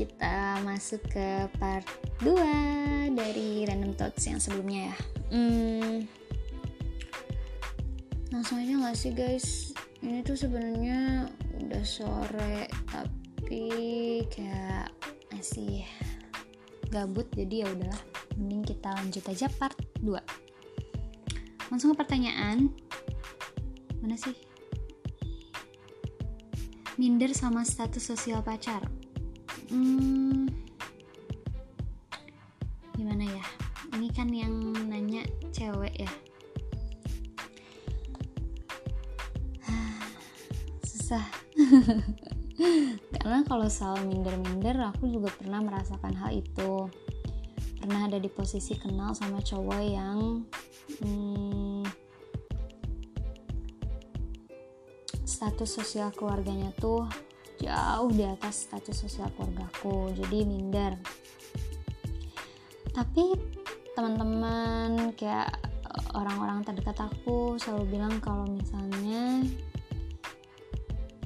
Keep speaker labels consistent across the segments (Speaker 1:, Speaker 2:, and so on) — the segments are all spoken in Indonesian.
Speaker 1: kita masuk ke part 2 dari random thoughts yang sebelumnya ya. Hmm, langsung aja gak sih guys? Ini tuh sebenarnya udah sore tapi kayak masih gabut jadi ya udahlah. Mending kita lanjut aja part 2 langsung ke pertanyaan. Mana sih? Minder sama status sosial pacar hmm, gimana ya? Ini kan yang nanya cewek ya. Susah. Karena kalau soal minder-minder aku juga pernah merasakan hal itu. Pernah ada di posisi kenal sama cowok yang hmm, status sosial keluarganya tuh jauh di atas status sosial keluargaku jadi minder. Tapi teman-teman kayak orang-orang terdekat aku selalu bilang kalau misalnya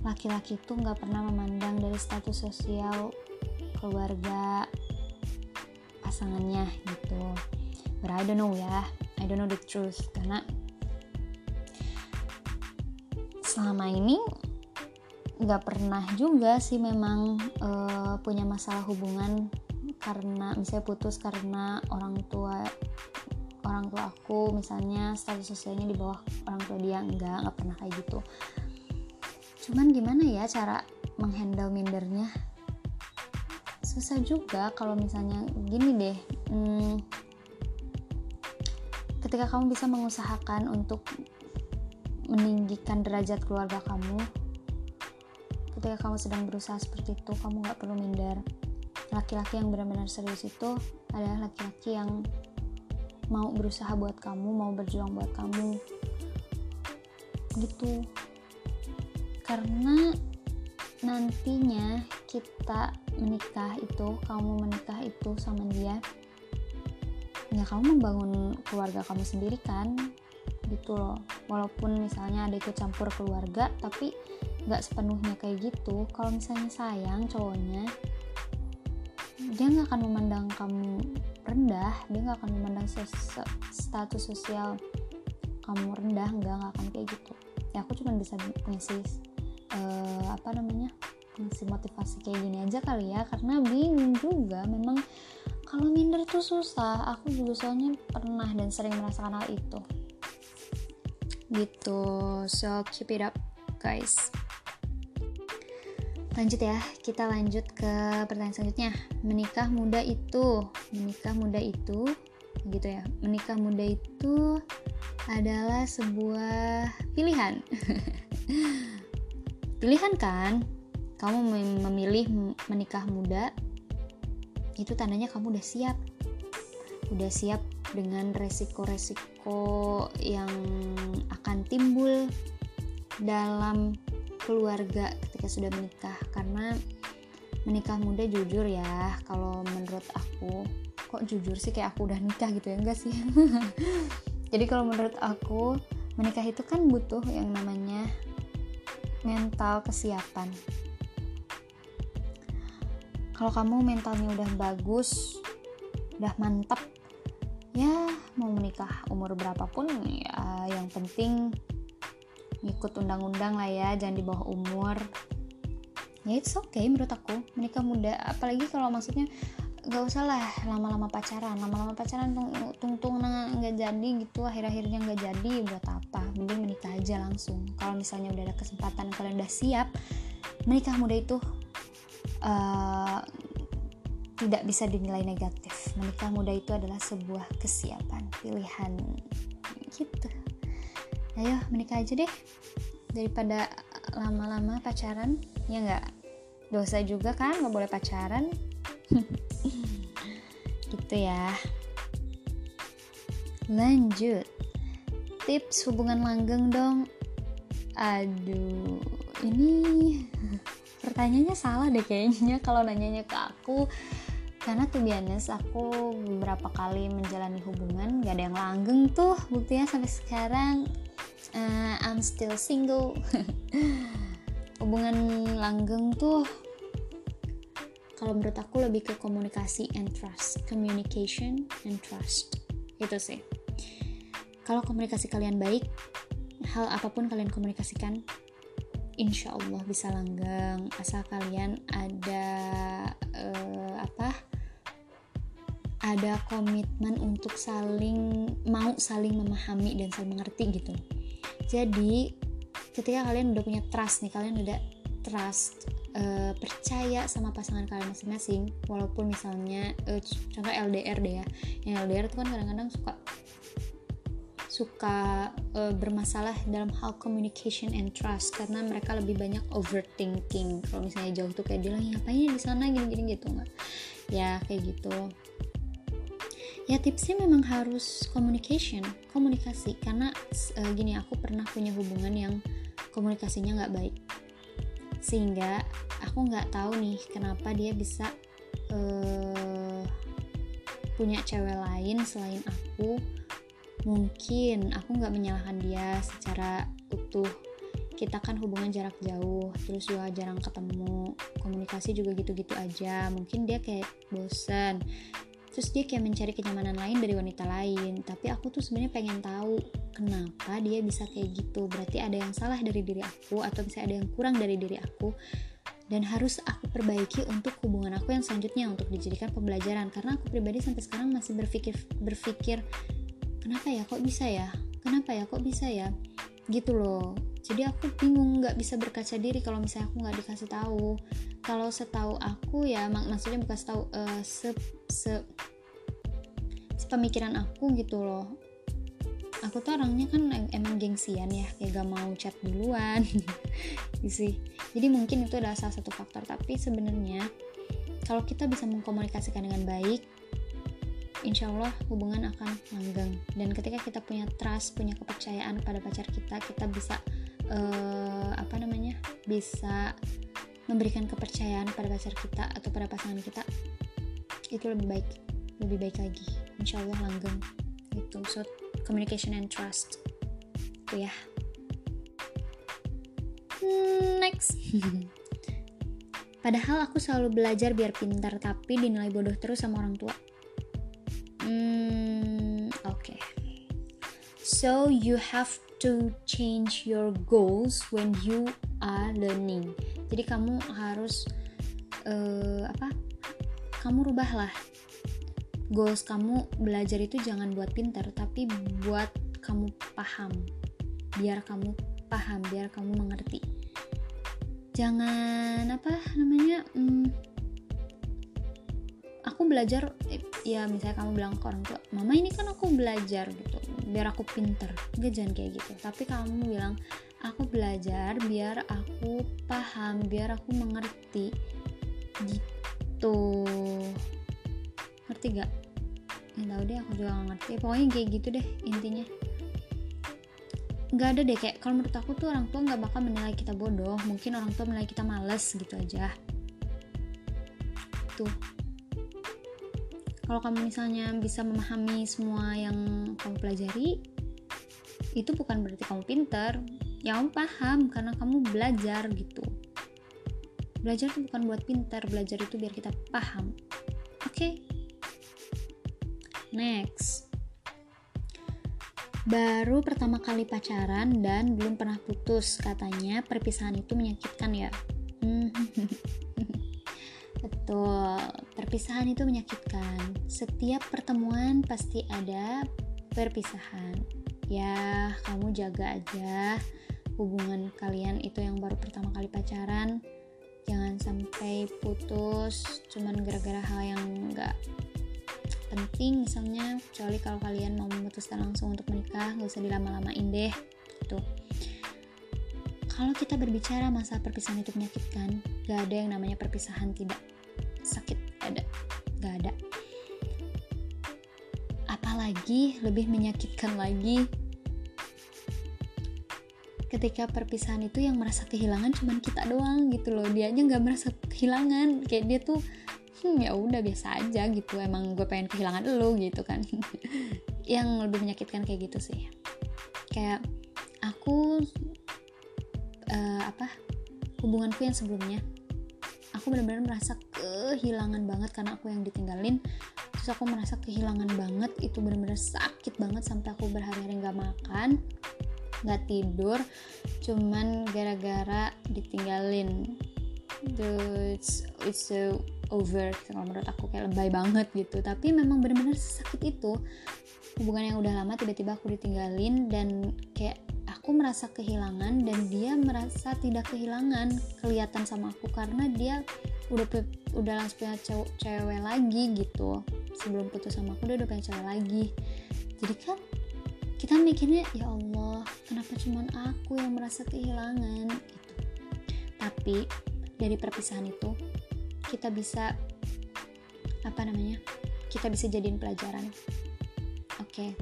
Speaker 1: laki-laki itu nggak pernah memandang dari status sosial keluarga pasangannya gitu. But I don't know ya I don't know the truth. Karena selama ini nggak pernah juga sih memang uh, punya masalah hubungan karena misalnya putus karena orang tua orang tua aku misalnya status sosialnya di bawah orang tua dia enggak nggak pernah kayak gitu. Cuman gimana ya cara menghandle mindernya? Susah juga kalau misalnya gini deh hmm, ketika kamu bisa mengusahakan untuk meninggikan derajat keluarga kamu ketika kamu sedang berusaha seperti itu kamu nggak perlu minder. Laki-laki yang benar-benar serius itu adalah laki-laki yang mau berusaha buat kamu mau berjuang buat kamu. Gitu. Karena nantinya kita menikah itu kamu menikah itu sama dia ya kamu membangun keluarga kamu sendiri kan? Gitu loh. Walaupun misalnya ada ikut campur keluarga tapi nggak sepenuhnya kayak gitu. Kalau misalnya sayang cowoknya dia nggak akan memandang kamu rendah dia nggak akan memandang status sosial kamu rendah nggak nggak akan kayak gitu. Ya aku cuma bisa ngasih uh, apa namanya ngasih motivasi kayak gini aja kali ya. Karena bingung juga memang kalau minder tuh susah. Aku juga soalnya pernah dan sering merasakan hal itu. Gitu. So keep it up guys lanjut ya kita lanjut ke pertanyaan selanjutnya. Menikah muda itu menikah muda itu gitu ya. Menikah muda itu adalah sebuah pilihan. Pilihan kan? Kamu memilih menikah muda itu tandanya kamu udah siap. Udah siap dengan resiko-resiko yang akan timbul dalam keluarga ketika sudah menikah karena menikah muda jujur ya kalau menurut aku kok jujur sih kayak aku udah nikah gitu ya? Enggak sih. Jadi kalau menurut aku menikah itu kan butuh yang namanya mental kesiapan. Kalau kamu mentalnya udah bagus udah mantap ya mau menikah umur berapapun ya yang penting ikut undang-undang lah ya jangan di bawah umur. Ya it's okay menurut aku. Menikah muda apalagi kalau maksudnya gak usah lah lama-lama pacaran. Lama-lama pacaran tung-tung nggak jadi gitu akhir-akhirnya nggak jadi buat apa? Mending menikah aja langsung. Kalau misalnya udah ada kesempatan kalian udah siap menikah muda itu uh, tidak bisa dinilai negatif. Menikah muda itu adalah sebuah kesiapan pilihan gitu ayo menikah aja deh. Daripada lama-lama pacaran ya nggak? Dosa juga kan nggak boleh pacaran. Gitu ya. Lanjut. Tips hubungan langgeng dong. Aduh ini pertanyaannya salah deh kayaknya kalau nanyanya ke aku. Karena tuh biasa aku beberapa kali menjalani hubungan gak ada yang langgeng tuh buktinya sampai sekarang uh, I'm still single. Hubungan langgeng tuh kalau menurut aku lebih ke komunikasi and trust communication and trust. Itu sih. Kalau komunikasi kalian baik hal apa pun kalian komunikasikan insya Allah bisa langgeng. Asal kalian ada uh, apa? Ada komitmen untuk saling mau saling memahami dan saling mengerti gitu jadi ketika kalian udah punya trust nih kalian udah trust uh, percaya sama pasangan kalian masing-masing walaupun misalnya uh, contoh LDR deh ya. Yang LDR itu kan kadang-kadang suka suka uh, bermasalah dalam hal communication and trust karena mereka lebih banyak overthinking. Kalau misalnya jauh tuh kayak dia lagi ngapain di sana? Gini-gini gitu nggak ya kayak gitu ya tipsnya memang harus communication komunikasi. Karena uh, gini aku pernah punya hubungan yang komunikasinya nggak baik. Sehingga aku nggak tahu nih kenapa dia bisa uh, punya cewek lain selain aku. Mungkin aku nggak menyalahkan dia secara utuh. Kita kan hubungan jarak jauh terus juga jarang ketemu. Komunikasi juga gitu-gitu aja. Mungkin dia kayak bosen terus dia kayak mencari kenyamanan lain dari wanita lain. Tapi aku tuh sebenarnya pengen tahu kenapa dia bisa kayak gitu? Berarti ada yang salah dari diri aku atau bisa ada yang kurang dari diri aku. Dan harus aku perbaiki untuk hubungan aku yang selanjutnya untuk dijadikan pembelajaran. Karena aku pribadi sampai sekarang masih berpikir berpikir kenapa ya? Kok bisa ya? Kenapa ya? Kok bisa ya? Gitu loh. Jadi aku bingung nggak bisa berkaca diri kalau misalnya aku nggak dikasih tahu. Kalau setahu aku ya mak maksudnya bukan setahu uh, se, se pemikiran aku gitu loh. Aku tuh orangnya kan emang gengsian ya kayak gak mau chat duluan. Sih. Jadi mungkin itu adalah salah satu faktor. Tapi sebenarnya kalau kita bisa mengkomunikasikan dengan baik insya Allah hubungan akan langgeng. Dan ketika kita punya trust punya kepercayaan pada pacar kita kita bisa uh, apa namanya bisa memberikan kepercayaan pada pacar kita atau pada pasangan kita itu lebih baik lebih baik lagi insya Allah langgeng. Gitu. So communication and trust. Itu ya. Next. Padahal aku selalu belajar biar pintar tapi dinilai bodoh terus sama orang tua. Hmm oke. Okay. so you have to change your goals when you are learning. Jadi kamu harus uh, apa? Kamu rubahlah goals kamu belajar itu jangan buat pintar tapi buat kamu paham. Biar kamu paham biar kamu mengerti. Jangan apa namanya hmm, aku belajar eh, ya misalnya kamu bilang ke orang tua mama ini kan aku belajar gitu. Biar aku pinter gak jangan kayak gitu. Tapi kamu bilang aku belajar biar aku paham biar aku mengerti. Gitu ngerti gak nggak tahu deh aku juga gak ngerti. Pokoknya kayak gitu deh intinya. Nggak ada deh kayak kalau menurut aku tuh orang tua nggak bakal menilai kita bodoh. Mungkin orang tua menilai kita males gitu aja. Tuh. Kalau kamu misalnya bisa memahami semua yang kamu pelajari itu bukan berarti kamu pinter. Ya kamu paham karena kamu belajar gitu. Belajar itu bukan buat pintar belajar itu biar kita paham. Oke? okay? Next. Baru pertama kali pacaran dan belum pernah putus katanya. Perpisahan itu menyakitkan ya? Betul. Perpisahan itu menyakitkan. Setiap pertemuan pasti ada perpisahan. Ya kamu jaga aja hubungan kalian itu yang baru pertama kali pacaran. Jangan sampai putus cuman gara-gara hal yang nggak penting misalnya kecuali kalau kalian mau memutuskan langsung untuk menikah nggak usah dilama-lamain deh gitu. Kalau kita berbicara masa perpisahan itu menyakitkan gak ada yang namanya perpisahan tidak sakit ada gak ada. Apalagi lebih menyakitkan lagi ketika perpisahan itu yang merasa kehilangan cuman kita doang gitu loh. Dia aja nggak merasa kehilangan kayak dia tuh hmm ya udah biasa aja gitu. Emang gue pengen kehilangan lo gitu kan. Yang lebih menyakitkan kayak gitu sih. Kayak aku uh, apa hubunganku yang sebelumnya aku benar-benar merasa kehilangan banget karena aku yang ditinggalin. Terus aku merasa kehilangan banget itu bener-bener sakit banget sampai aku berhari-hari nggak makan nggak tidur cuman gara-gara ditinggalin. It's it's so over kalau menurut aku kayak lebay banget gitu. Tapi memang bener-bener sakit itu. Hubungan yang udah lama tiba-tiba aku ditinggalin dan kayak aku merasa kehilangan dan dia merasa tidak kehilangan kelihatan sama aku karena dia udah udah langsung punya cewek, cewek lagi gitu. Sebelum putus sama aku dia udah punya cewek lagi. Jadi kan kita mikirnya ya Allah kenapa cuman aku yang merasa kehilangan? Gitu. Tapi dari perpisahan itu kita bisa apa namanya kita bisa jadiin pelajaran. Oke.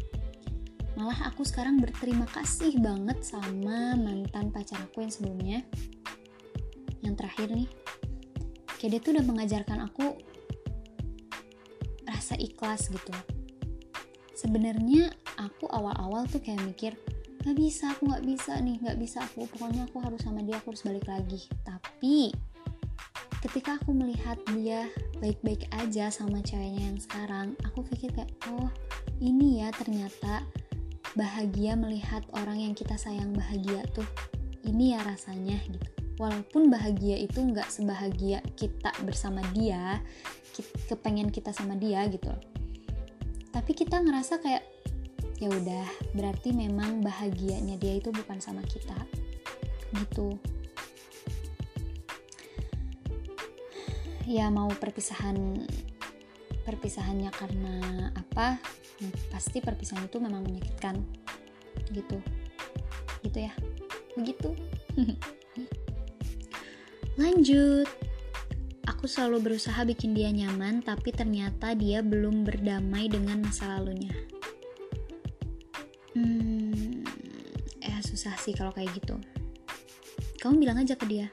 Speaker 1: Malah aku sekarang berterima kasih banget sama mantan pacar aku yang sebelumnya. Yang terakhir nih. Kayak dia tuh udah mengajarkan aku rasa ikhlas gitu. Sebenarnya aku awal-awal tuh kayak mikir nggak bisa aku nggak bisa nih nggak bisa aku. Pokoknya aku harus sama dia aku harus balik lagi. Tapi ketika aku melihat dia baik-baik aja sama ceweknya yang sekarang aku pikir kayak oh ini ya ternyata bahagia melihat orang yang kita sayang bahagia tuh. Ini ya rasanya gitu. Walaupun bahagia itu nggak sebahagia kita bersama dia kepengen kita sama dia gitu. Tapi kita ngerasa kayak ya udah berarti memang bahagianya dia itu bukan sama kita gitu ya mau perpisahan perpisahannya karena apa? Pasti perpisahan itu memang menyakitkan. Gitu. Gitu ya. Begitu. Lanjut. Aku selalu berusaha bikin dia nyaman tapi ternyata dia belum berdamai dengan masa lalunya. Hmm eh susah sih kalau kayak gitu. Kamu bilang aja ke dia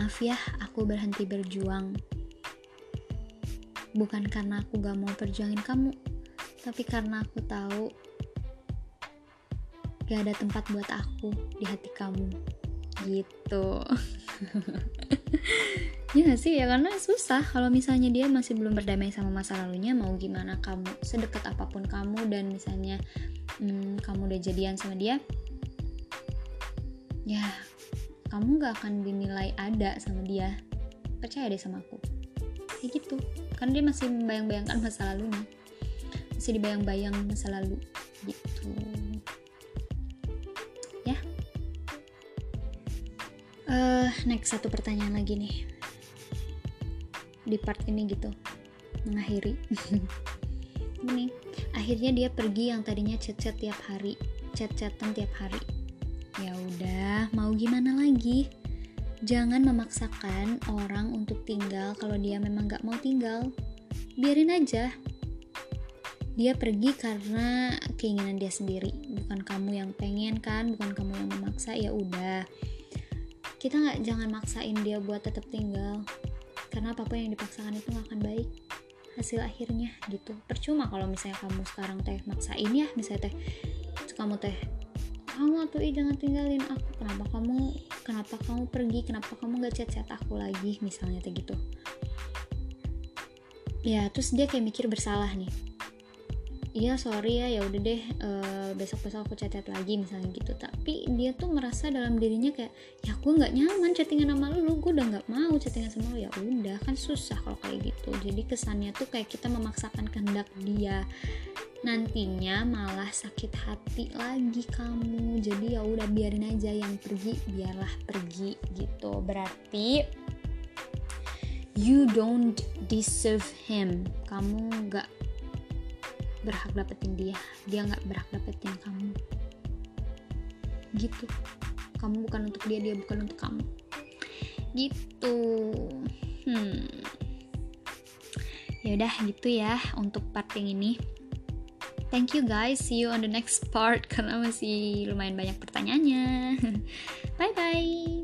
Speaker 1: maaf ya aku berhenti berjuang. Bukan karena aku gak mau perjuangin kamu tapi karena aku tahu gak ada tempat buat aku di hati kamu. Gitu. Ya gak sih? Ya karena susah. Kalau misalnya dia masih belum berdamai sama masa lalunya mau gimana kamu? Sedekat apa pun kamu dan misalnya hmm, kamu udah jadian sama dia ya kamu gak akan dinilai ada sama dia. Percaya deh sama aku. Kayak gitu. Kan dia masih membayang-bayangkan masa lalunya. Masih dibayang-bayang masa lalu. Gitu. Ya. Uh, next satu pertanyaan lagi nih. Di part ini gitu. Mengakhiri. Ini. Akhirnya dia pergi yang tadinya chat-chat tiap hari. Chat-chatan tiap hari ya udah mau gimana lagi Jangan memaksakan orang untuk tinggal kalau dia memang gak mau tinggal. Biarin aja. Dia pergi karena keinginan dia sendiri, bukan kamu yang pengen kan, bukan kamu yang memaksa. Ya udah, kita nggak jangan maksain dia buat tetap tinggal, karena apa pun yang dipaksakan itu nggak akan baik hasil akhirnya gitu. Percuma kalau misalnya kamu sekarang teh maksain ya, misalnya teh kamu teh kamu tuh ih jangan tinggalin aku. Kenapa kamu kenapa kamu pergi? Kenapa kamu gak chat chat aku lagi? misalnya kayak gitu. Ya terus dia kayak mikir bersalah nih iya sorry ya ya udah deh uh, besok besok aku chat chat lagi misalnya gitu. Tapi dia tuh merasa dalam dirinya kayak ya aku nggak nyaman chattingan sama lu gue udah nggak mau chattingan sama lu. Ya udah kan susah kalau kayak gitu. Jadi kesannya tuh kayak kita memaksakan kehendak dia. Nantinya malah sakit hati lagi kamu. Jadi ya udah biarin aja yang pergi biarlah pergi gitu. Berarti you don't deserve him. Kamu nggak berhak dapetin dia. Dia nggak berhak dapetin kamu. Gitu. Kamu bukan untuk dia dia bukan untuk kamu. Gitu. Hmm. Ya udah gitu ya untuk part yang ini. Thank you guys. See you on the next part karena masih lumayan banyak pertanyaannya. bye bye.